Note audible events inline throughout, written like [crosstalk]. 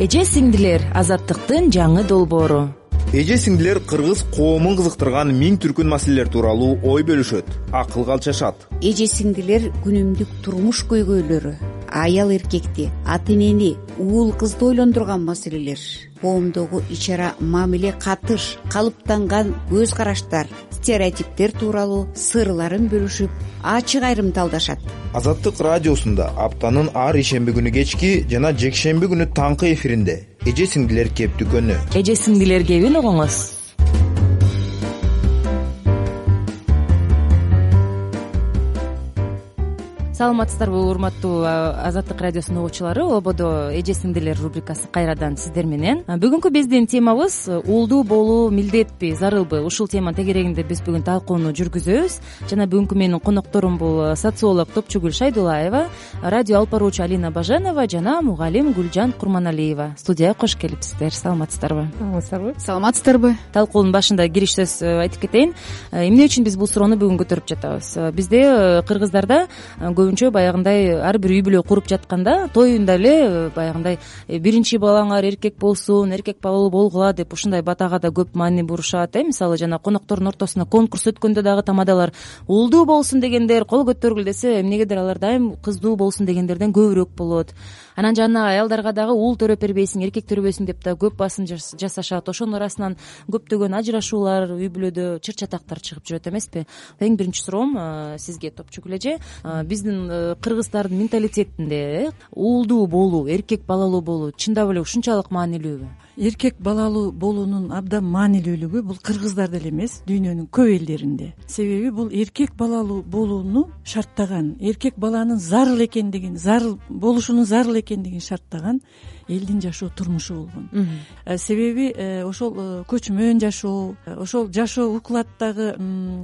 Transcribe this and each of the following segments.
эже сиңдилер азаттыктын жаңы долбоору. Эже сиңдилер кыргыз коомун кызыктырган миң түркүн маселелер тууралуу ой бөлүшөт акылга алчашат эже сиңдилер күнүмдүк турмуш көйгөйлөрү аял эркекти ата энени уул кызды ойлондурган маселелер. Коомдогу ич ара мамиле катыш калыптанган көз караштар стереотиптер тууралуу сырларын бөлүшүп ачык айрымталдашат. Азаттык радиосунда аптанын ар ишемби күнү кечки жана жекшемби күнү таңкы эфиринде эже сиңдилер кептүкөнү эже сиңдилер кебин угуңуз саламатсыздарбы урматтуу азаттык радиосунун угуучулары? Ободо эже сиңдилер рубрикасы кайрадан сиздер менен. Бүгүнкү биздин темабыз уулдуу болуу милдетпи зарылбы ушул тема тегерегинде биз бүгүн талкууну жүргүзөбүз. Жана бүгүнкү менин конокторум бул социолог топчугүл шайдуллаева радио алып баруучу алина баженова жана мугалим гүлжан курманалиева. Студияга кош келипсиздер саламатсыздарбы? Саламатсыздарбы. Саламатсыздарбы. Талкуунун башында кириш сөз айтып кетейин. Эмне үчүн биз бул суроону бүгүн көтөрүп жатабыз? Бизде кыргыздарда баягындай ар бир үй бүлө куруп жатканда тоюнда эле баягындай «Э, биринчи балаңар эркек болсун эркек балалуу болгула деп ушундай батага да көп маани бурушат э мисалы жана коноктордун ортосунда конкурс өткөндө дагы тамадалар уулдуу болсун дегендер кол көтөргүлө десе эмнегедир алар дайым кыздуу болсун дегендерден көбүрөөк болот анан жанагы аялдарга дагы уул төрөп бербейсиң эркек төрөбөйсүң деп да көп басым жасашат. Ошонун арасынан көптөгөн ажырашуулар үй бүлөдө чыр чатактар чыгып жүрөт эмеспи? Эң биринчи суроом сизге топчугүл эже биздин э, кыргыздардын менталитетинде э уулдуу болуу эркек балалуу болуу чындап эле ушунчалык маанилүүбү? Эркек балалуу болуунун абдан маанилүүлүгү бул кыргыздарда эле эмес дүйнөнүн көп элдеринде. Себеби бул эркек балалуу болууну шарттаган эркек баланын зарыл экендигин зарыл болушунун зарыл шарттаган элдин жашоо турмушу болгон. Э, себеби э, ошол э, көчмөн жашоо ошол жашоо укладдагы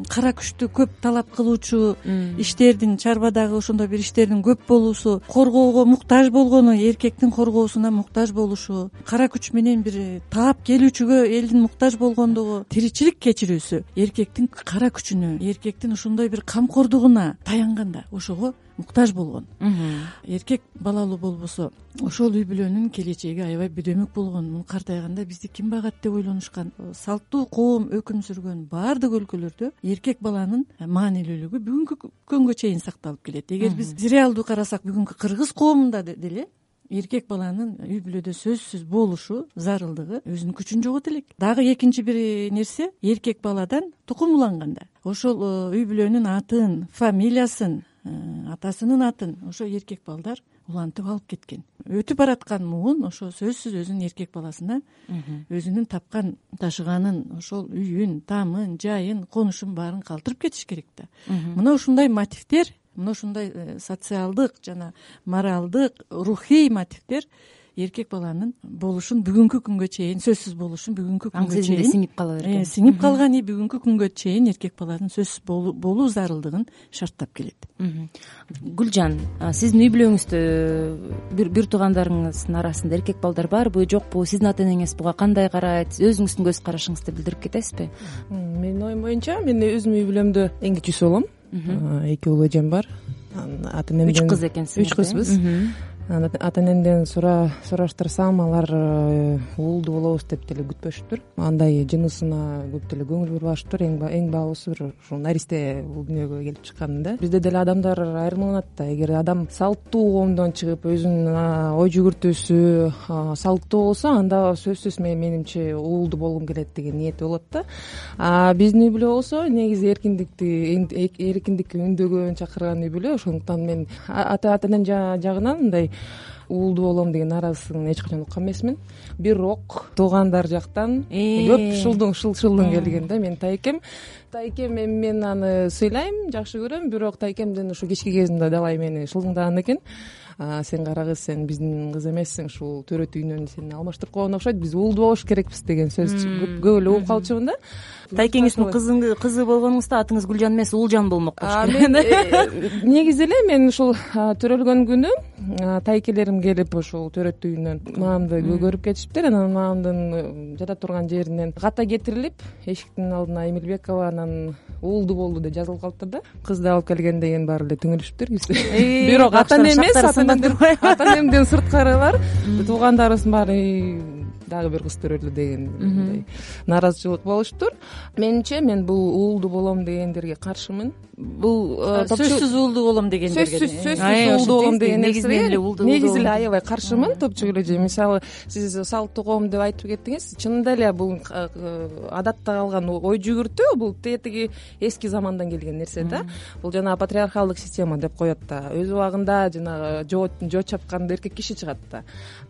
кара күчтү көп талап кылуучу иштердин чарбадагы ошондой бир иштердин көп болуусу коргоого муктаж болгону эркектин коргоосуна муктаж болушу кара күч менен бир таап келүүчүгө элдин муктаж болгондугу тиричилик кечирүүсү эркектин кара күчүнө эркектин ошондой бир камкордугуна таянганда ошого муктаж болгон. Эркек балалуу болбосо ошол үй бүлөнүн келечеги аябай бүдөмүк болгон. Муну картайганда бизди ким багат деп ойлонушкан? Салттуу коом өкүм сүргөн баардык өлкөлөрдө эркек баланын маанилүүлүгү бүгүнкү күнгө чейин сакталып келет. Эгер биз реалдуу карасак бүгүнкү кыргыз коомунда деле эркек баланын үй бүлөдө сөзсүз болушу зарылдыгы өзүнүн күчүн жогото элек. Дагы экинчи бир нерсе эркек баладан тукум уланганда ошол үй бүлөнүн атын фамилиясын Э, атасынын атын ошо эркек балдар улантып алып кеткен. Өтүп бараткан муун ошо сөзсүз өзүнүн эркек баласына өзүнүн тапкан ташыганын ошол үйүн тамын жайын конушун баарын калтырып кетиш керек да. Мына ушундай мотивдер мына ушундай э, социалдык жана моралдык рухий мотивдер эркек баланын болушун бүгүнкү күнгө чейин сөзсүз болушун бүгүнкү күнгө чейин аң сиңип кала берген э, сиңип калган и бүгүнкү күнгө чейин эркек баланын сөзсүз болуу зарылдыгын шарттап келет. Гүлжан сиздин үй бүлөңүздө бир туугандарыңыздын арасында эркек балдар барбы жокпу? Сиздин ата энеңиз буга кандай карайт? Өзүңүздүн көз карашыңызды билдирип кетесизби? Менин оюм боюнча мен өзүмдүн үй бүлөмдө эң кичүүсү болом эки уул эжем бар. Ата энемден үч кыз экенсиңер үч кызбыз ата энемден сураштырсам алар э, уулдуу болобуз деп деле күтпөшүптүр андай жынысына көп деле көңүл бурбашыптыр эң баабысы бир ушул наристе бул дүйнөгө келип чыкканында бизде деле адамдар айырмаланат да. Эгер адам салттуу коомдон чыгып өзүнүн ой жүгүртүүсү салттуу болсо анда сөзсүз менимче уулдуу болгум келет деген ниети болот да. А биздин үй бүлө болсо негизи эркиндикти эркиндикке үндөгөн чакырган үй бүлө. Ошондуктан мен ата энем жагынан мындай уулдуу болом деген нааразычылыгын эч качан уккан эмесмин. Бирок туугандар жактан э. көп шылдың шылдың келген да менин тайкем. Тайкем эми мен аны сыйлайм жакшы көрөм. Бирок тайкемдин ушу кечки кезимде далай мени шылдыңдаган экен. Сен кара кыз сен биздин кыз эмессиң ушул төрөт үйүнөн сени алмаштырып койгон окшойт. Биз уулдуу болуш керекпиз деген сөздү көп эле угуп калчумун да тайкеңиздин кызы болгонуңузда атыңыз гүлжан эмес уулжан болмок болуш керек э, [laughs] негизи эле мен ушул төрөлгөн күнү тайкелерим келип ушул төрөт үйүнөн маамды көрүп кетишиптир анан маамдын э, жата турган жеринен ката кетирилип эшиктин алдына эмилбекова анан уулдуу болду деп жазылып калыптыр да. Кызды алып келген деген баары эле түңүлүшүптүр [laughs] бирок ата эне эмес ата энемден сырткарылар. Туугандарыбыздын баары дагы бир кыз төрөлдү деген мындай нааразычылык болуштур. Менимче мен бул уулду болом дегендерге каршымын. Бул э, сөзсүз уулдуу болом дегендерге сөзсүз сөзсүз уулдуу болом деген эле уулдуу негизи эле аябай каршымын тоопчук эреже мисалы сиз салттуу коом деп айтып кеттиңиз чынында эле бул э, адатта калган ой жүгүртүү бул тетиги эски замандан келген нерсе да. Бул жанагы патриархалдык система деп коет да. Өз убагында жанагы жоо чапкан эркек киши чыгат да.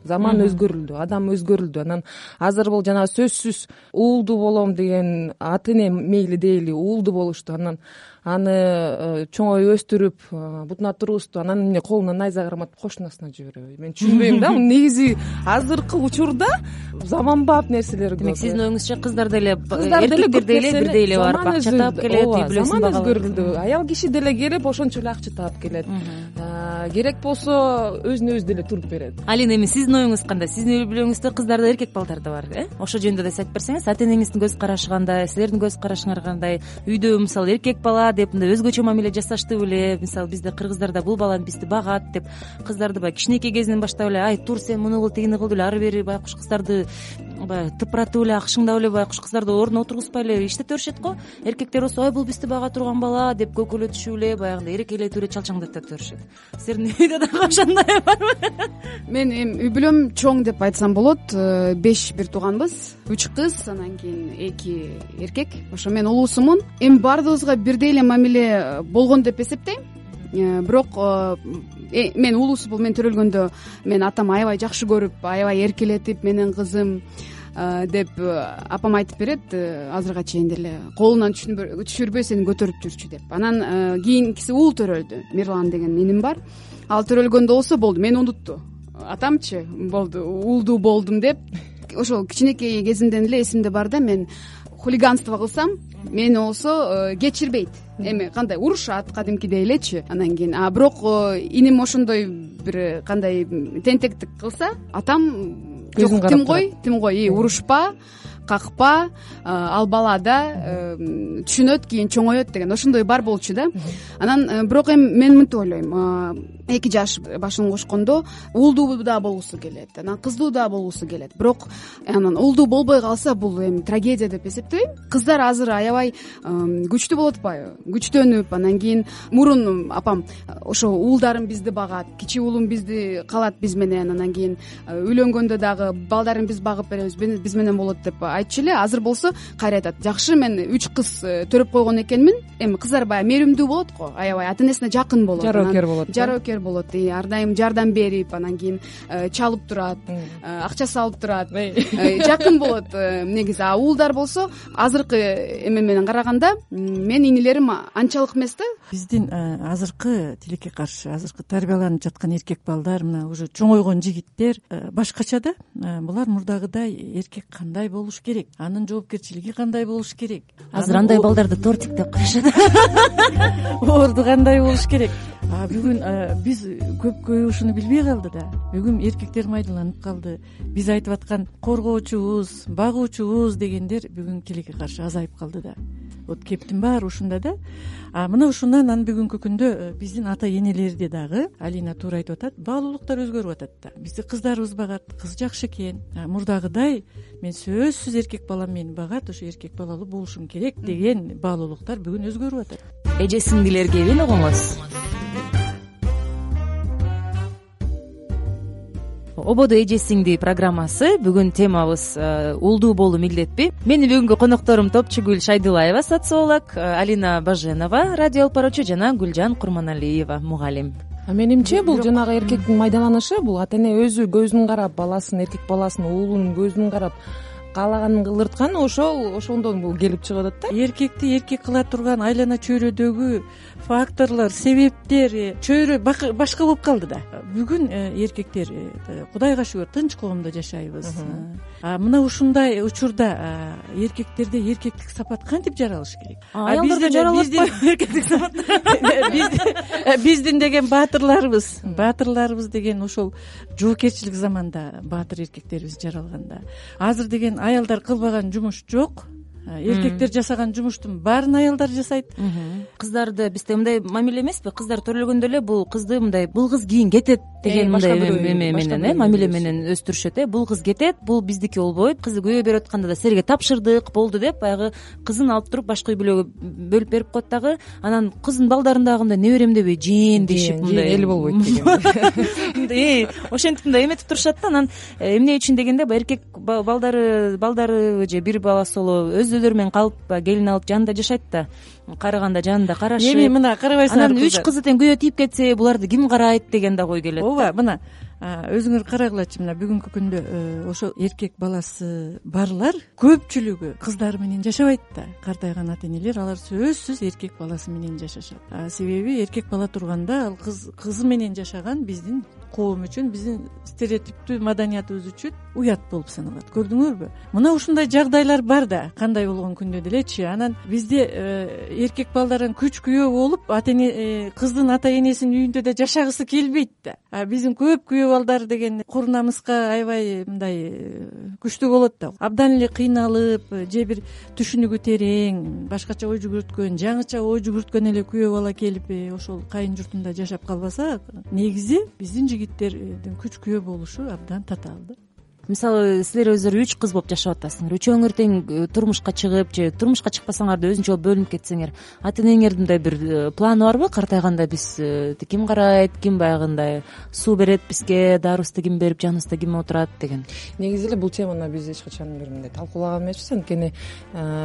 Заман өзгөрүлдү адам өзгөрүлдү анан азыр бул жанагы сөзсүз уулдуу болом деген ата эне мейли дейли уулдуу болушту. Анан аны э, чоңоюп өстүрүп э, бутуна тургузупту анан эмне колуна найза карматып кошунасына жибереби мен түшүнбөйм да [laughs] негизи азыркы учурда заманбап нерселер көп демек сиздин оюңузча кыздар деле эркектер деле бирдей эле барып акча таап келет үй бүлөсүн заман өзгөрүлдү аял киши деле келип ошончо эле акча таап келет. Э, керек болсо өзүнө өзү деле туруп берет. Алина эми сиздин оюңуз кандай? Сиздин үй бүлөңүздө кыздар да эркек балдар да бар э? Ошол жөнүндө да сиз айтып берсеңиз ата энеңиздин көз карашы кандай силердин көз карашыңар кандай үйдө мисалы эркек бала деп мындай өзгөчө мамиле жасашты беле мисалы бизде кыргыздарда бул бала бизди багат деп кыздарды баягы кичинекей кезинен баштап эле ай тур сен муну кыл тигини кыл деп эле ары бери байкуш кыздарды баягы тыпыратып эле акшыңдап эле байкуш кыздарды ордуна отургузбай эле иштете беришет го. Эркектер болсо ой бул бизди бага турган бала деп көкөлөтүшүп эле баягындай эрекелетип эле чалчаңдатып беришет силердин [laughs] үйдө дагы ошондой барбы мен эми үй бүлөм чоң деп айтсам болот. Э, беш бир тууганбыз. Үч кыз анан кийин эки эркек. Ошо мен улуусумун эми баардыгыбызга бирдей эле мамиле Э, болгон деп эсептейм. Э, бирок мен улуусу болуп мен төрөлгөндө мен атам аябай жакшы көрүп аябай эркелетип менен кызым деп апам айтып берет азыркыга чейин деле колунан түшүрбөй сени көтөрүп жүрчү деп. Анан кийинкиси уул төрөлдү мирлан деген иним бар. Ал төрөлгөндө болсо болду мени унутту атамчы болду уулдуу болдум деп ошол кичинекей кезимден эле эсимде бар да мен хулиганство кылсам мени болсо э, кечирбейт. Эми кандай урушат кадимкидей элечи анан кийин а бирок э, иним ошондой бир кандай тентектик кылса атам жок тим кой тим кой урушпа какпа ал бала да э, түшүнөт кийин чоңоет деген ошондой бар болчу да. Анан бирок эми мен мынтип ойлойм эки жаш башын кошкондо уулдуу да болгусу келет анан кыздуу да болгусу келет. Бирок анан уулдуу болбой калса бул эми трагедия деп эсептебейм кыздар азыр аябай күчтүү болуп атпайбы күчтөнүп анан кийин мурун апам ошо уулдарым бизди багат кичи уулум бизди калат биз менен анан кийин э, үйлөнгөндө дагы балдарын биз багып беребиз биз менен болот деп айтчу эле. Азыр болсо кайра айтат. Жакшы мен үч кыз э, төрөп койгон экенмин. Эми кыздар баягы мээримдүү болот го аябай ата энесине жакын болот жароокер болот жароокер болот ар дайым жардам берип анан кийин э, чалып турат э, акча салып турат. Э, жакын болот негизи а уулдар болсо азыркы эме менен караганда менин инилерим анчалык эмес да. Биздин азыркы тилекке каршы азыркы тарбияланып жаткан эркек балдар мына уже чоңойгон жигиттер башкача да булар мурдагыдай эркек кандай болуш керек? Анын жоопкерчилиги кандай болуш керек? Азыр андай балдарды тортик деп коюшат [laughs] орду кандай болуш керек? А бүгүн биз көпкөбү ушуну билбей калды да. Бүгүн эркектер майдаланып калды. Биз айтып аткан коргоочубуз багуучубуз дегендер бүгүн тилекке каршы азайып калды да. Вот кептин баары ушунда да. А мына ушундан анан бүгүнкү күндө э, биздин ата энелерди дагы алина туура айтып атат баалуулуктар өзгөрүп атат да. Бизди кыздарыбыз багат кыз жакшы экен. Мурдагыдай мен сөзсүз эркек балам мени багат ошо эркек балалуу болушум керек деген баалуулуктар бүгүн өзгөрүп атат. Эже сиңдилерге эмне угуңуз ободо эже сиңди программасы. Бүгүн темабыз э, уулдуу болуу милдетпи. Менин бүгүнкү конокторум топчугүл шайдуллаева социолог э, алина баженова радио алып баруучу жана гүлжан курманалиева мугалим. Менимче бул жанагы эркектин майдаланышы бул ата эне өзү көзүн карап баласын эркек баласын уулунун көзүн карап каалаганын кылдырткан ошол ошондон бул келип чыгып атат да. Эркекти эркек кыла турган айлана чөйрөдөгү факторлор себептер э, чөйрө башка болуп калды да. Бүгүн э, эркектер э, кудайга шүгүр тынч коомдо жашайбыз. А мына ушундай учурда эркектерде эркектик сапат кантип жаралыш керек? Аялдарда жаралып атпайбы [laughs] эркектик сапат [laughs] биздин деген баатырларыбыз баатырларыбыз деген ошол жоокерчилик заманда баатыр эркектерибиз жаралган да азыр деген аялдар кылбаган жумуш жок эркектер жасаган жумуштун баарын аялдар жасайт. Кыздарды бизде мындай мамиле эмеспи? Кыздар төрөлгөндө эле бул кызды мындай бул кыз кийин кетет деген Э, мындай эме менен э мамиле өзү. менен өстүрүшөт э. Бул кыз кетет бул биздики болбойт кызды күйөөгө берип атканда да силерге тапшырдык болду деп баягы кызын алып туруп башка үй бүлөгө бөлүп берип коет дагы анан кыздын балдарын дагы мындай неберем деп жээн дешип жээн эл болбойт [laughs] мындай ошентип мындай эметип турушат да анан э, эмне үчүн дегенде эркек ба- балдары балдарыбы же бир баласы болобу өздөрү менен калып келин алып жанында жашайт да. Карыганда жанында карашып эми мына карабайсыңар анан үч кызы. тең күйөө тиип кетсе буларды ким карайт деген да ой келет ооба мына өзүңөр карагылачы мына бүгүнкү күндө э, ошол эркек баласы барлар көпчүлүгү кыздары менен жашабайт да. Картайган ата энелер алар сөзсүз эркек баласы менен жашашат. Себеби эркек бала турганда ал кыз кызы менен жашаган биздин коом үчүн биздин стереотиптүү маданиятыбыз үчүн уят болуп саналат. Көрдүңөрбү? Мына ушундай жагдайлар бар да кандай болгон күндө делечи анан бизде э, эркек балдарың күч күйөө болуп ата эне э, кыздын ата энесинин үйүндө да жашагысы келбейт да. А биздин көп күйөө балдар деген кур намыска аябай мындай э, күчтүү болот да. Абдан эле кыйналып же бир түшүнүгү терең башкача ой жүгүрткөн жаңыча ой жүгүрткөн эле күйөө бала келип ошол кайын журтунда жашап калбаса негизи биздин жигиттердин күч күйөө болушу абдан татаал да мисалы силер өздөрү үч кыз болуп жашап атасыңар. Үчөөңөр тең э, турмушка чыгып же турмушка чыкпасаңар да өзүнчө бөлүнүп кетсеңер ата энеңердин мындай бир э, планы барбы картайганда биз э, ким карайт ким баягындай суу берет бизге дарыбызды ким берип жаныбызда ким отурат деген. Негизи эле бул теманы биз эч качан бир мындай талкуулаган эмеспиз анткени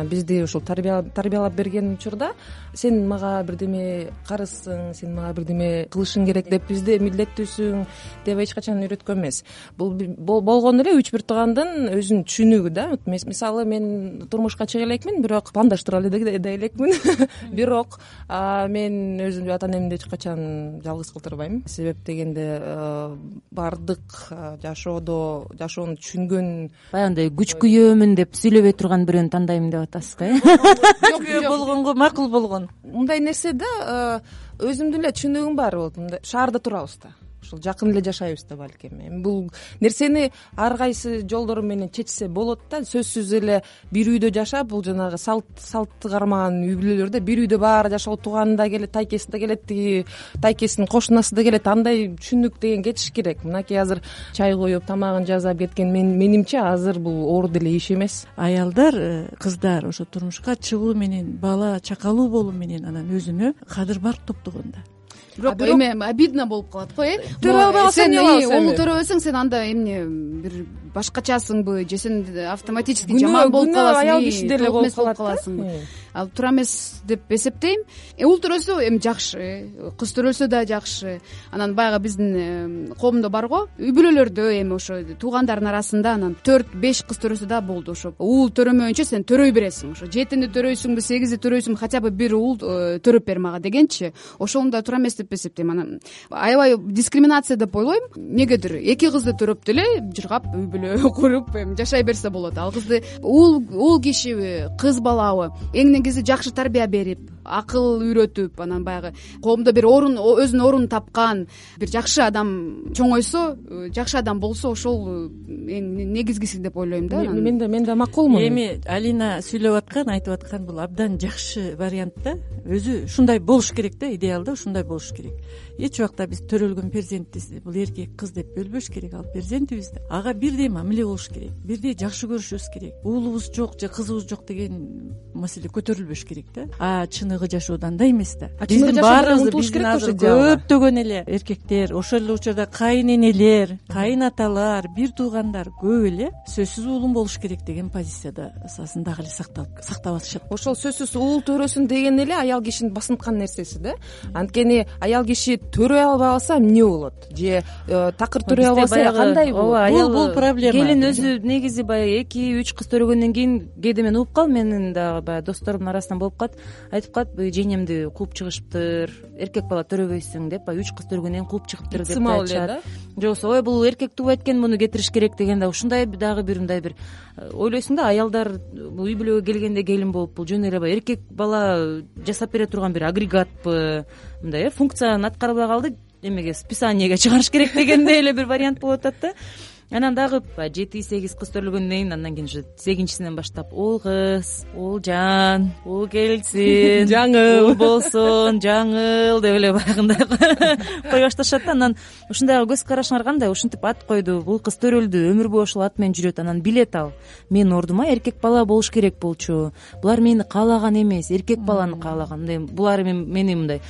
бизди ушул тарбиялап берген учурда сен мага бирдеме карызсың сен мага бирдеме кылышың керек деп бизди милдеттүүсүң деп эч качан үйрөткөн эмес. Бул болгону эле үч бир туугандын өзүнүн түшүнүгү да. Мисалы мен турмушка чыга элекмин бирок пландаштыра да элекмин [laughs] бирок мен өзүмдү ата энемди эч качан жалгыз калтырбайм себеп дегенде э, баардык э, жашоодо жашоону түшүнгөн баягындай күч күйөөмүн деп сүйлөбөй турган бирөөнү тандайм деп атасызбы э? [laughs] Күйөө болгонго макул болгон. Мындай нерсе да өзүмдүн эле түшүнүгүм бар. Болот мындай шаарда турабыз да ушул жакын эле жашайбыз да балким. Эми бул нерсени ар кайсы жолдору менен чечсе болот да сөзсүз эле бир үйдө жашап бул жанагы салт салтты кармаган үй бүлөлөрдө бир үйдө баары жашоого тууганы да келет тайкеси да келет тиги тайкесинин кошунасы да келет. Андай түшүнүк деген кетиш керек. Мынакей азыр чай коюп тамагын жасап кеткен менимче азыр бул оор деле иш эмес. Аялдар э, кыздар ошо турмушка чыгуу менен бала чакалуу болуу менен анан өзүнө кадыр барк топтогон да бирок эме обидно болуп калат го э Төрөй албай калсаң сен эмне кылабыз уул эми? төрөбөсөң сен анда эмне бир башкачасыңбы же сен автоматически жаман болуп күнөө каласың аял киши деле толук эмес болуп каласыңбы Э. ал туура эмес деп эсептейм. Э, уул төрөлсө эми жакшы э, кыз төрөлсө да жакшы. Анан баягы биздин коомдо барго үй бүлөлөрдө эми ошо туугандардын арасында анан төрт беш кыз төрөсө да болду ошо. Уул төрөмөйүнчө сен төрөй бересиң. Ошо жетинди төрөйсүңбү сегизди төрөйсүңбү хотя бы бир уул э, төрөп бер мага дегенчи. Ошол да туура эмес деп эсептейм. Анан аябай дискриминация деп ойлойм. Эмнегедир эки кызды төрөп деле жыргап үй бүлө [laughs] куруп эми жашай берсе болот. Ал кызды уул кишиби кыз балабы эң негизи жакшы тарбия берип акыл үйрөтүп анан баягы коомдо бир орун өзүнүн орунун тапкан бир жакшы адам чоңойсо э, жакшы адам болсо ошол э, эң негизгиси деп ойлойм да мен да мен да макулмун. Эми алина сүйлөп аткан айтып аткан бул абдан жакшы вариант да. Өзү ушундай болуш керек да идеалда ушундай болуш керек. Эч убакта биз төрөлгөн перзентти бул эркек кыз деп бөлбөш керек. Ал перзентибиз да ага бирдей мамиле болуш керек бирдей жакшы көрүшүбүз керек. Уулубуз жок же кызыбыз жок деген маселе көтөрүлбөш керек да. А чыныгы жашоодо андай эмес да. Биздин баарыбыз биздин керек да азыр көптөгөн эле. эркектер ошол эле учурда кайын энелер кайын аталар бир туугандар көп эле сөзсүз уулум болуш керек деген позицияда дагы эле сакталып сактап атышат. Ошол сөзсүз уул төрөсүн деген эле аял кишинин басынткан нерсеси да. Анткени аял киши төрөй албай калса эмне болот? Же э, такыр төрөй албаса кандай ооба, болот? Бул- бул проблема. келин өзү негизи баягы эки үч кыз төрөгөндөн кийин кээде мен угуп калдым менин дагы баягы арасынан болуп калат. Айтып калат жеңемди кууп чыгышыптыр эркек бала төрөбөйсүң деп баягы үч кыз төрөгөндөн кийин кууп чыгыптыр деп сымал эле айтышат да? Же болбосо ой бул эркек туубайт экен муну кетириш керек деген да ушундай дагы бир мындай бир э, ойлойсуң да аялдар бул үй бүлөгө келгенде келин болуп бул жөн эле баягы эркек бала жасап бере турган бир агрегатпы мындай э функцияны аткарбай калды эмеге списаниеге чыгарыш керек [laughs] дегендей эле бир вариант болуп атат да анан дагы жети сегиз кыз төрөлгөндөн кийин андан кийин уже сегизинчисинен баштап уул кыз уул жан уул келсин [laughs] жаңыл болсун жаңыл деп эле баягындай [laughs] кой башташат да. Анан ушундайга көз карашыңар кандай ушинтип ат койду бул кыз төрөлдү өмүр бою ошол ат менен жүрөт анан билет ал. Менин ордума эркек бала болуш керек болчу. Булар мени каалаган эмес эркек баланы каалаган мындай булар мени мындай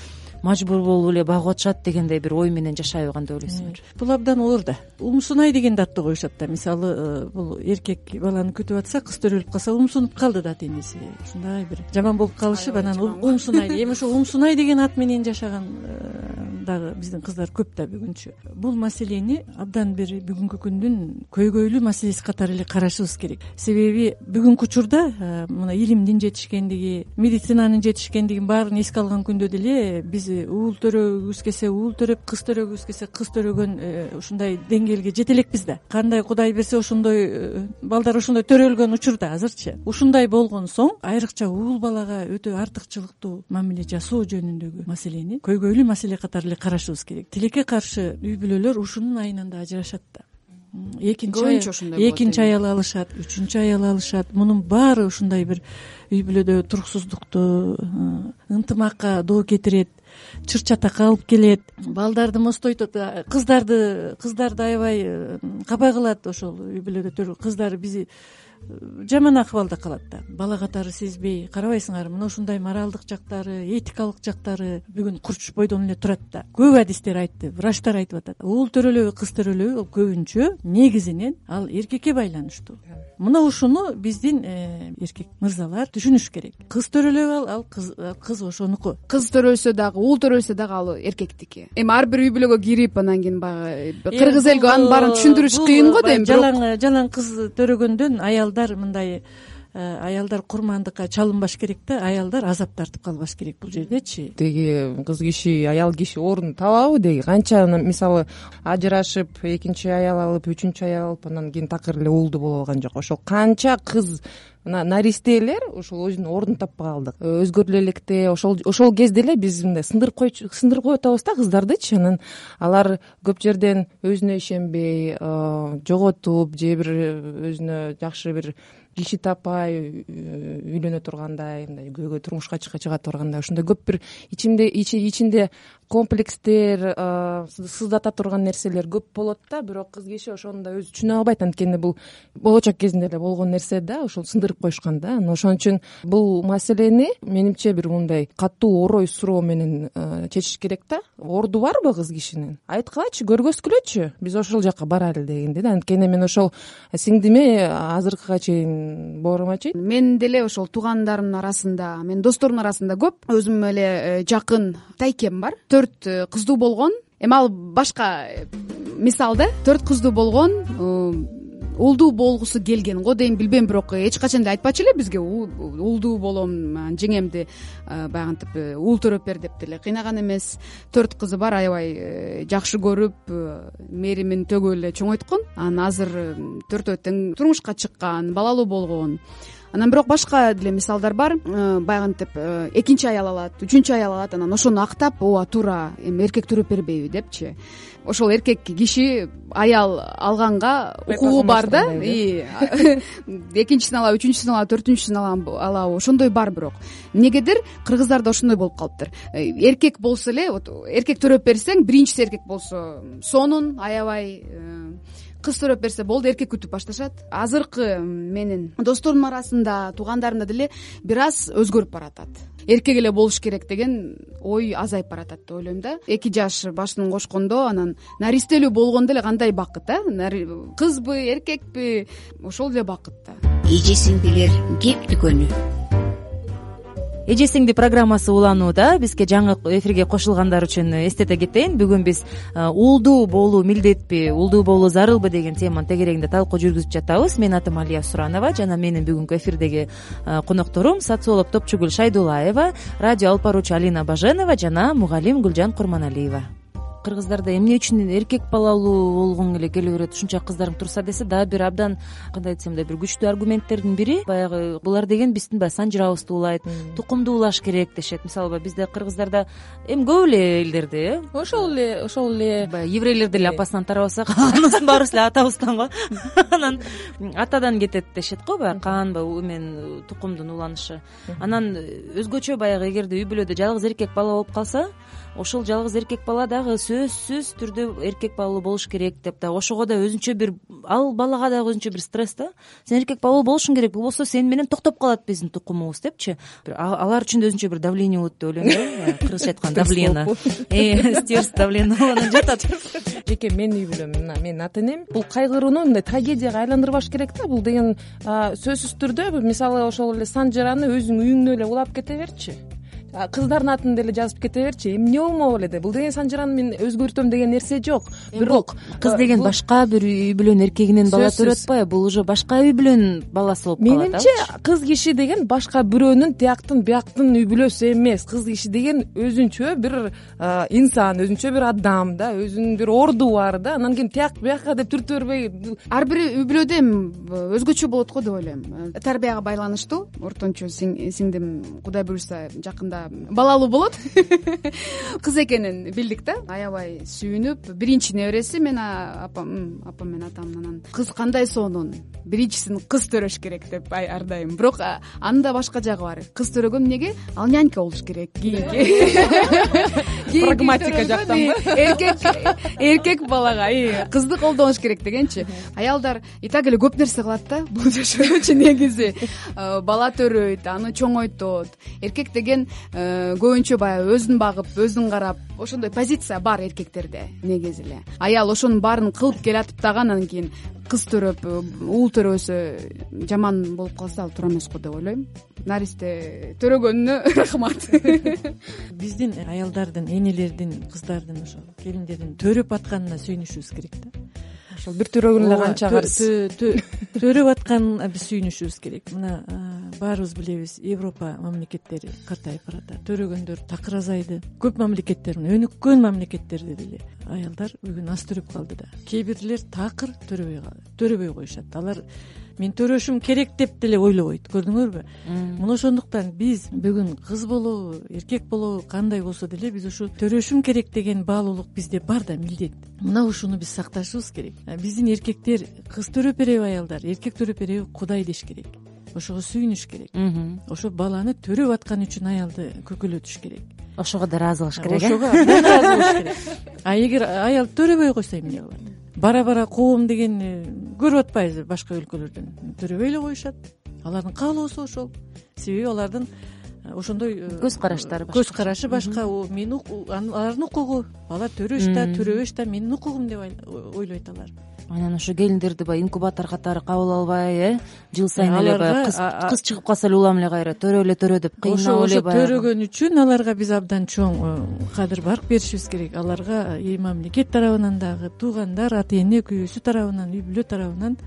мажбур болуп эле багып атышат дегендей бир ой менен жашайбы кандай ойлойсуңар бул абдан оор да. Умсунай дегенди атты коюшат да. Мисалы э, бул эркек баланы күтүп атса кыз төрөлүп калса умсунуп калды да ата энеси ушундай бир жаман болуп калышып анан умсунай [laughs] эми ошол умсунай деген ат менен жашаган э, дагы биздин кыздар көп да бүгүнчү бул маселени абдан бир бүгүнкү күндүн көйгөйлүү маселеси катары эле карашыбыз керек. Себеби бүгүнкү учурда э, мына илимдин жетишкендиги медицинанын жетишкендигин баарын эске алган күндө деле биз уул төрөгүбүз келсе уул төрөп кыз төрөгүбүз келсе кыз төрөгөн э, ушундай деңгээлге жете элекпиз да. Кандай кудай берсе ошондой э, балдар ошондой төрөлгөн учурда азырчы. Ушундай болгон соң айрыкча уул балага өтө артыкчылыктуу мамиле жасоо жөнүндөгү маселени көйгөйлүү маселе катары эле карашыбыз керек. Тилекке каршы үй бүлөлөр ушунун айынан да ажырашат да экинчи көбүнчө ошондой болот экинчи аял алышат үчүнчү аял алышат. Мунун баары ушундай бир үй бүлөдө туруксуздукту ынтымакка доо кетирет чыр чатакка алып келет. Балдарды мостойтот кыздарды кыздарды аябай капа кылат ошол үй бүлөдө кыздар бизи жаман акыбалда калат да. Бала катары сезбей карабайсыңарбы мына ушундай моралдык жактары этикалык жактары бүгүн курч бойдон эле турат да. Көп адистер айтты врачтар айтып атат. Уул төрөлөбү кыз төрөлөбү көбүнчө негизинен ал эркекке байланыштуу. Мына ушуну биздин э, эркек мырзалар түшүнүш керек. Кыз төрөлөбү ал ал кыз ошонуку. Кыз төрөлсө дагы уул төрөлсө дагы ал эркектики. Эми ар бир үй бүлөгө кирип анан кийин баягы кыргыз элге анын баарын түшүндүрүш кыйын го дейм жалаң жалаң кыз төрөгөндөн аял мындай э, аялдар курмандыкка чалынбаш керек да аялдар азап тартып калбаш керек бул жердечи. Деги кыз киши аял киши орун табабы деги. Канча мисалы ажырашып экинчи аял алып үчүнчү аял алып анан кийин такыр эле уулду боло алган жок. Ошол канча кыз мына наристелер ошол өзүнүн ордун таппай калды өзгөрүлө электе ошол ошол кезде эле биз мындай сындырып сындырып коюп атабыз да кыздардычы. Анан алар көп жерден өзүнө ишенбей э, жоготуп же бир өзүнө жакшы бир киши таппай үйлөнө тургандай мындай күйөөгө турмушка чыга тургандай ушундай көп бир ичимде ичинде комплекстер сыздата турган нерселер көп болот да бирок кыз киши ошону да өзү түшүнө албайт. Анткени бул болгочок кезинде эле болгон нерсе да ошол сындырып коюшкан да. Анан ошон үчүн бул маселени менимче бир мындай катуу орой суроо менен чечиш керек да. Орду барбы кыз кишинин? Айткылачы көргөзгүлөчү. Биз ошол жака барайлы дегендей да. Анткени мен ошол сиңдиме азыркыга чейин боорума чейин менин деле ошол туугандарымдын арасында менин досторумдун арасында көп. Өзүмө эле э, жакын тайкем бар. Төрт э, кыздуу болгон. Эми ал башка э, мисал да төрт кыздуу болгон уулдуу болгусу келген го дейм билбейм бирок эч качан эле айтпачу эле бизге уулдуу болом жеңемди баягынтип уул төрөп бер деп деле кыйнаган эмес. Төрт кызы бар аябай жакшы көрүп мээримин төгүп эле чоңойткон. Анан азыр төртөө тең турмушка чыккан балалуу болгон анан бирок башка деле мисалдар бар. Э, баягынтип э, экинчи аял алат үчүнчү аял алат анан ошону актап ооба туура эми эркек төрөп бербейби депчи. Ошол эркек киши аял алганга укугу бар да? [laughs] экинчисин алабы үчүнчүсүн алабы төртүнчүсүн алабы ошондой бар бирок. Эмнегедир кыргыздарда ошондой болуп калыптыр. Э, эркек болсо эле вот эркек төрөп берсең биринчиси эркек болсо сонун аябай кыз төрөп берсе болду эркек күтүп башташат. Азыркы менин досторумдун арасында туугандарымда деле бир аз өзгөрүп баратат. Эркек эле болуш керек деген ой азайып баратат деп ойлойм да. Эки жаш башын кошкондо анан наристелүү болгондо эле кандай бакыт а? Кызбы эркекпи ошол эле бакыт да. Эже сиңдилер кеп дүкөнү эже сиңди программасы уланууда бизге жаңы эфирге кошулгандар үчүн эстете кетейин. Бүгүн биз уулдуу болуу милдетпи уулдуу болуу зарылбы деген теманын тегерегинде талкуу жүргүзүп жатабыз. Менин атым алия суранова жана менин бүгүнкү эфирдеги конокторум социолог топчугүл шайдуллаева радио алып баруучу алина баженова жана мугалим гүлжан курманалиева кыргыздарда эмне үчүн эркек балалуу болгуң эле келе берет ушунча кыздарың турса десе дагы бир абдан кандай десем мындай бир күчтүү аргументтердин бири. Баягы булар деген биздин баягы санжырабызды улайт тукумду улаш керек дешет. Мисалыба бизде кыргыздарда эми көп эле элдерде э? Ошол эле ошол эле. Баягы еврейлер деле апасынан тарабаса калганыбыздын [laughs] баарыбыз эле атабыздан го. [laughs] Анан атадан кетет дешет го баягы кан эмен тукумдун уланышы. Анан өзгөчө баягы эгерде үй бүлөдө жалгыз эркек бала болуп калса ошол жалгыз эркек бала дагы сөзсүз түрдө эркек балалуу болуш керек деп дагы ошого да өзүнчө бир ал балага дагы өзүнчө бир стресс да. Сен эркек балалуу болушуң керек. Болбосо сени менен токтоп калат биздин тукумубуз депчи. Алар үчүн да өзүнчө бир давление болот деп ойлойм да. Кыргызча айтканда давлено стерс давлено анан жатат. [laughs] Жеке менин үй бүлөм мына менин ата энем. Бул кайгырууну мындай трагедияга айландырбаш керек да. Бул деген сөзсүз түрдө мисалы ошол эле санжыраны өзүңүн үйүңдө эле улап кете берчи кыздардын атын деле жазып кете берчи. Эмне болмок эле бул деген санжыраны мен өзгөртөм деген нерсе жок. Бирок кыз деген башка бир үй бүлөнүн эркегинен бала төрөт атпайбы бул уже башка үй бүлөнүн баласы болуп калат менимче кыз киши деген башка бирөөнүн тияктын бияктын үй бүлөсү эмес. Кыз киши деген өзүнчө бир инсан өзүнчө бир адам да өзүнүн бир орду бар да. Анан кийин тияк биякка деп түртө бербей ар бир үй бүлөдө эми өзгөчө болот го деп ойлойм. Тарбияга байланыштуу. Ортончу сиңдим кудай буюрса жакында балалуу болот. [laughs] Кыз экенин билдик да. Аябай сүйүнүп биринчи небереси мен апам апам менен атам анан. Кыз кандай сонун? Биринчисин кыз төрөш керек деп ар дайым бирок анын да башка жагы бар. Кыз төрөгөн эмнеге ал нянька болуш керек. Кийинки [laughs] прагматика жактанбы эркек эркек балага кызды колдонуш керек дегенчи. Аялдар и так эле көп нерсе кылат да бул [laughs] жашоочу негизи. Бала төрөйт аны чоңойтот. Эркек деген Э, көбүнчө баягы өзүн багып өзүн карап ошондой позиция бар эркектерде негизи эле. Аял ошонун баарын кылып келатып дагы анан кийин кыз төрөп э, уул төрөбөсө жаман болуп калса ал туура эмес го деп ойлойм. Наристе төрөгөнүнө [laughs] рахмат. [laughs] Биздин аялдардын энелердин кыздардын ошо келиндердин төрөп атканына сүйүнүшүбүз керек да. Ошол бир төрөгөн эле канча карыз. [laughs] төрөп атканына биз сүйүнүшүбүз керек. Мына баарыбыз билебиз европа мамлекеттери картайып баратат төрөгөндөр такыр азайды. Көп мамлекеттер мына өнүккөн мамлекеттерде деле. Аялдар бүгүн аз төрөп калды да. Кээ бирлер такыр төрөбөй төрөбөй коюшат. Алар мен төрөшүм керек деп деле ойлобойт көрдүңөрбү? Мына ошондуктан биз бүгүн кыз болобу эркек болобу кандай болсо деле биз ушу төрөшүм керек деген баалуулук бизде бар да милдет. Мына ушуну биз сакташыбыз керек. Биздин эркектер кыз төрөп береби аялдар эркек төрөп береби кудай деш керек ошого сүйүнүш керек. Ошо баланы төрөп атканы үчүн аялды көкөлөтүш керек. Ошого да ыраазы кылыш керек ошого абдан ыраазы болуш керек. А эгер аял төрөбөй койсо эмне кылат бара бара коом дегенди көрүп атпайбызбы башка өлкөлөрдөн. Төрөбөй эле коюшат. Алардын каалоосу ошол. Себеби алардын э, ошондой э, көз караштары көз карашы башка. Мен алардын укугу бала төрөш да төрөбөш да менин укугум деп ойлойт алар. Анан ошо келиндерди баягы инкубатор катары кабыл албай э жыл сайын эле баягы кыз чыгып калса эле улам эле кайра төрө эле төрө деп кыйнап эле ошо төрөгөн үчүн аларга биз абдан чоң э, кадыр барк беришибиз керек. Аларга и мамлекет тарабынан дагы туугандар ата эне күйөөсү тарабынан үй бүлө тарабынан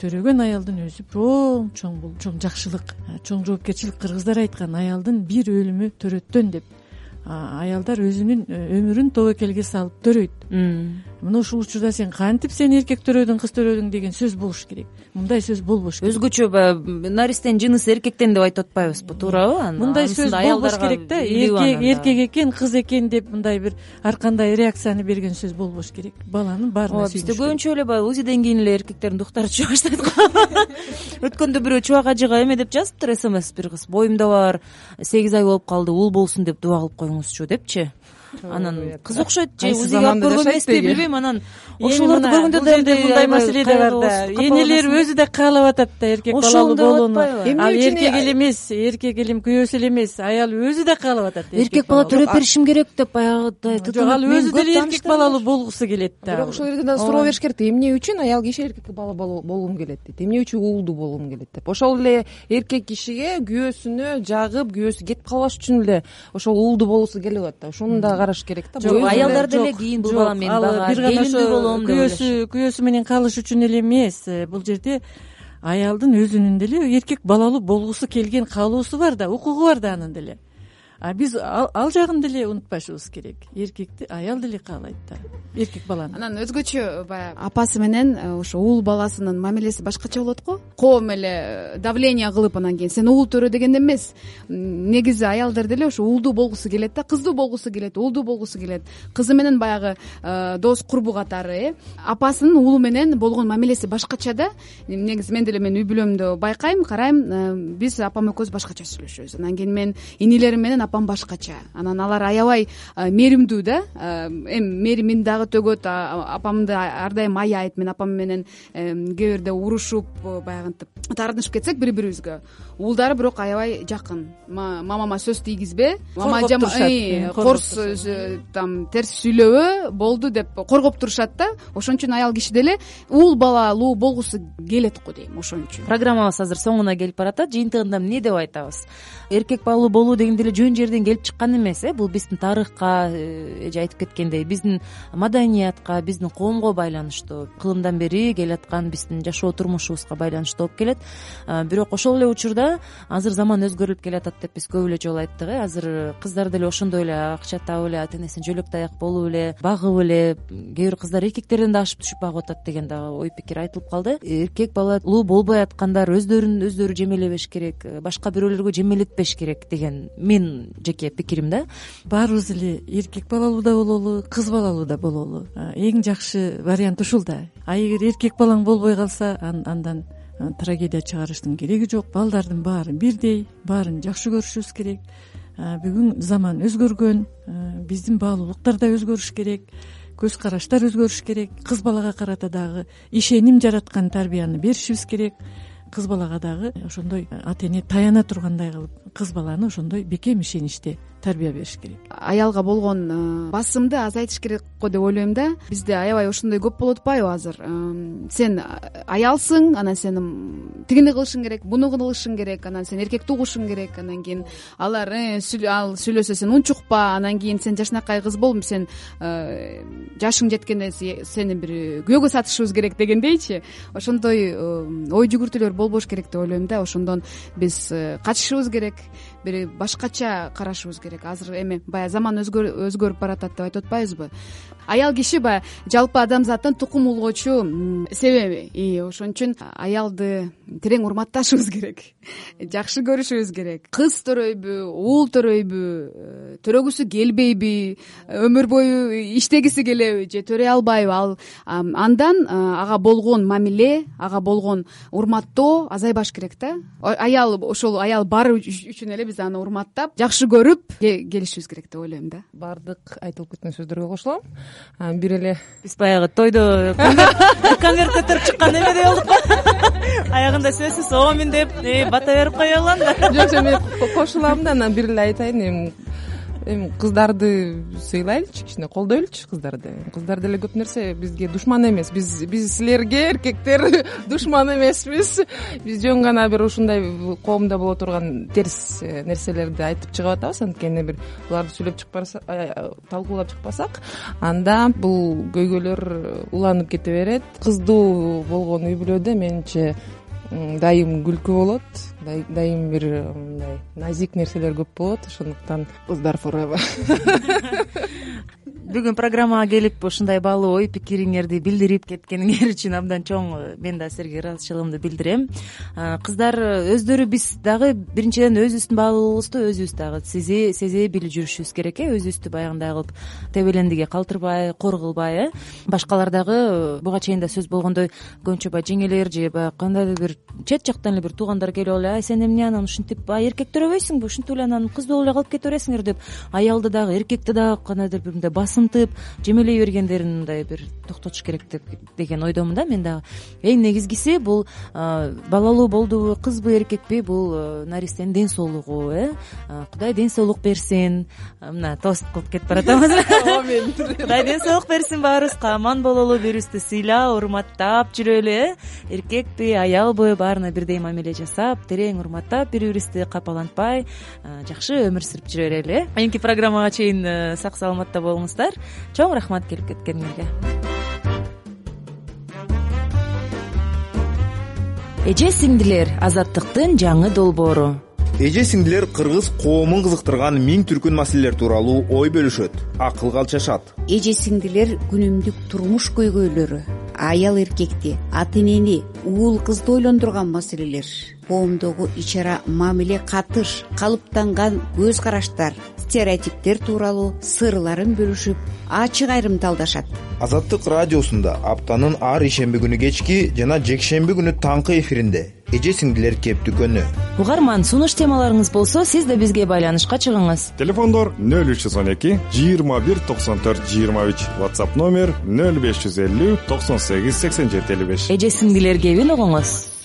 төрөгөн аялдын өзү чоң чоң бул чоң жакшылык чоң жоопкерчилик кыргыздар айткан аялдын бир өлүмү төрөттөн деп аялдар өзүнүн э, өмүрүн тобокелге салып төрөйт мына ушул учурда сен кантип сен эркек төрөдүң кыз төрөдүң деген сөз болуш керек. Мындай сөз болбош керек. Өзгөчө баягы наристенин жынысы эркектен деп айтып атпайбызбы туурабы? Мындай сөз болбош керек да. эркек эркек экен кыз экен деп мындай бир ар кандай реакцияны берген сөз болбош керек. Баланын баарына ооба бизде көбүнчө эле баягы узиден кийин эле эркектердин дуктары чыга баштайт го. [laughs] Өткөндө бирөө чубак ажыга эме деп жазыптыр смс бир кыз. Боюмда бар сегиз ай болуп калды уул болсун деп дуба кылып коюңузчу депчи анан кыз окшойт же узиге алып көргөн эмеспи билбейм анан ошолорду көргөндө да мындай мындай маселе да бар да энелер өзү да каалап атат да эркек балалуу болууну ал эркек эле эмес эркек эле күйөөсү эле эмес аял өзү да каалап атат эркек бала төрөп беришим керек деп баягыдай жок ал өзү деле эркек балалуу болгусу келет да. Бирок ошол жерден даг суроо бериш керек да эмне үчүн аял киши эркек бала болгум келет дейт эмне үчүн уулдуу болгум келет деп. Ошол эле эркек кишиге күйөөсүнө жагып күйөөсү кетип калбаш үчүн эле ошол уулдуу болгусу келип атат да. Ошону да караш керек да жок аялдар деле кийин бул бала менин багат бир гана ошо болом деп күйөөсү күйөөсү менен калыш үчүн эле эмес. Э, бул жерде аялдын өзүнүн деле эркек балалуу болгусу келген каалоосу бар да укугу бар да анын деле а биз ал жагын деле унутпашыбыз керек. Эркекти аял деле каалайт да. Эркек баланы. Анан өзгөчө баягы апасы менен э, ошо уул баласынын мамилеси башкача болот го? коом эле э, давление кылып анан кийин. Сен уул төрө дегенде эмес. Негизи аялдар деле ошо уулдуу болгусу келет да кыздуу болгусу келет уулдуу болгусу келет. Кызы менен баягы э, дос курбу катары э. Апасынын уулу менен болгон мамилеси башкача да. Негизи мен деле менин үй бүлөмдө байкайм карайм биз апам экөөбүз башкача сүйлөшөбүз. Анан кийин мен инилерим менен апам башкача. Анан алар аябай мээримдүү да. Эми мээримин дагы төгөт апамды ар дайым аяйт мен апам менен кээ бирде урушуп баягынтип тартынышып кетсек бири бирибизге уулдары бирок аябай жакын. Мамама сөз тийгизбе коргоп турушат корс там терс сүйлөбө болду деп коргоп турушат да ошон үчүн аял киши деле уул балалуу болгусу келет го дейм ошон үчүн. Программабыз азыр соңуна келип баратат жыйынтыгында эмне деп айтабыз? Эркек балалуу болуу деген деле жөн жерден келип чыккан эмес э бул биздин тарыхка э, эже айтып кеткендей биздин маданиятка биздин коомго байланыштуу кылымдан бери келаткан биздин жашоо турмушубузга байланыштуу болуп келет. Бирок ошол эле учурда азыр заман өзгөрүлүп келатат деп биз көп эле жолу айттык э. Азыр кыздар деле ошондой эле акча таап эле ата энесине жөлөк таяк болуп эле багып эле кээ бир кыздар эркектерден да ашып түшүп багып атат деген дагы ой пикир айтылып калды. Эркек балалуу болбой аткандар өздөрүн өздөрү жемелебеш керек башка бирөөлөргө жемелетпеш керек деген жеке пикирим да? Баарыбыз эле эркек балалуу да бололу кыз балалуу да бололу. Эң жакшы вариант ушул да. А эгер эркек балаң болбой калса андан трагедия чыгарыштын кереги жок балдардын баары бирдей баарын жакшы көрүшүбүз керек. Бүгүн заман өзгөргөн биздин баалуулуктар да өзгөрүш керек көз караштар өзгөрүш керек. Кыз балага карата дагы ишеним жараткан тарбияны беришибиз керек кыз балага дагы ошондой ата эне таяна тургандай кылып кыз баланы ошондой бекем ишеничте тарбия бериш керек. Аялга болгон э, басымды азайтыш керек го деп ойлойм да. Бизде аябай ошондой көп болуп атпайбы азыр. Сен аялсың анан сен тигини кылышың керек буну кылышың керек анан сен эркекти угушуң керек анан кийин алар э, ал сүйлөсө сен унчукпа анан кийин сен жакшынакай кыз бол сен э, жашың жеткенде сени бир күйөөгө сатышыбыз керек дегендейчи ошондой ой жүгүртүүлөр болбош керек деп ойлойм да. Ошондон биз качышыбыз керек бир башкача карашыбыз керек. Азыр эми баягы заман өзгөрүп баратат деп айтып атпайбызбы аял киши баягы жалпы адамзаттын тукум улгоочу себеби. И ошон үчүн аялды терең урматташыбыз керек [laughs] жакшы көрүшүбүз керек. Кыз төрөйбү уул төрөйбү э, төрөгүсү келбейби өмүр бою иштегиси келеби же төрөй албайбы. Ал андан э, ага болгон мамиле ага болгон урматтоо азайбаш керек да. Аял ошол аял бар үчүн эле биз аны урматтап жакшы көрүп келишибиз керек деп ойлойм да. Баардык айтылып кеткен сөздөргө кошулам бир эле биз баягы тойдо [laughs] конверт көтөрүп чыккан эмедей болдук. Го [laughs] аягында сөзсүз оомин деп э, бата берип кое алгам да. Жок жок мен кошулам да анан бир эле айтайын эми эми кыздарды сыйлайлычы кичине колдойлучу кыздарды. Кыздар деле көп нерсе бизге душман эмес. Биз биз силерге эркектер [laughs] душман эмеспиз. Биз жөн гана бир ушундай коомдо боло турган терс э, нерселерди айтып чыгып атабыз. Анткени бир буларды сүйлөп чыкпасак талкуулап чыкпасак анда бул көйгөйлөр уланып кете берет. Кыздуу болгон үй бүлөдө менимче дайым күлкү болот дайым бир мындай назик нерселер көп болот ошондуктан. Кыздар форева [laughs] бүгүн программага келип ушундай баалуу ой пикириңерди билдирип кеткениңер [laughs] үчүн абдан чоң. Мен да силерге ыраазычылыгымды билдирем. Кыздар өздөрү биз дагы биринчиден өзүбүздүн баалуулугубузду өзүбүз дагы. Сезе билип жүрүшүбүз керек э өзүбүздү баягындай кылып тебелендиге калтырбай кор кылбай э. Башкалар дагы буга чейин да сөз болгондой көбүнчө баягы жеңелер же баягы кандайдыр бир чет жактан эле бир туугандар келип эле ай сен эмне анан ушинтип эркек төрөбөйсүңбү ушинтип эле анан кыздуу болуп эле калып кете бересиңер деп аялды дагы эркекти дагы кандайдыр бир мындай жемелей бергендерин мындай бир токтотуш керек деп деген ойдомун да мен дагы. Эң негизгиси бул балалуу болдубу кызбы эркекпи бул наристенин ден соолугу э? Кудай ден соолук берсин? Мына тост кылып кетип баратабыз омин [laughs] кудай ден соолук берсин баарыбызга? Аман бололу бири бирибизди сыйлап урматтап жүрөлү э? Эркекпи аялбы баарына бирдей мамиле жасап терең урматтап бири бирибизди капалантпай жакшы өмүр сүрүп жүрө берели э? Кийинки программага чейин э, сак саламатта болуңуздар чоң рахмат келип кеткениңерге эже сиңдилер азаттыктын жаңы долбоору эже сиңдилер кыргыз коомун кызыктырган миң түркүн маселелер тууралуу ой бөлүшөт акылга алчашат эже сиңдилер күнүмдүк турмуш көйгөйлөрү аял эркекти ата энени уул кызды ойлондурган маселелер. Коомдогу ич ара мамиле катыш калыптанган көз караштар стереотиптер тууралуу сырларын бөлүшүп ачык айрымдалдашат азаттык радиосунда аптанын ар ишемби күнү кечки жана жекшемби күнү таңкы эфиринде эже сиңдилер кептикөнү угарман сунуш темаларыңыз болсо сиз да бизге байланышка чыгыңыз. Телефондор нөл үч жүз он эки жыйырма бир токсон төрт жыйырма үч. Whatsapp номер нөл беш жүз элүү токсон сегиз сексен жети элүү беш. Эже сиңдилер кебин угуңуз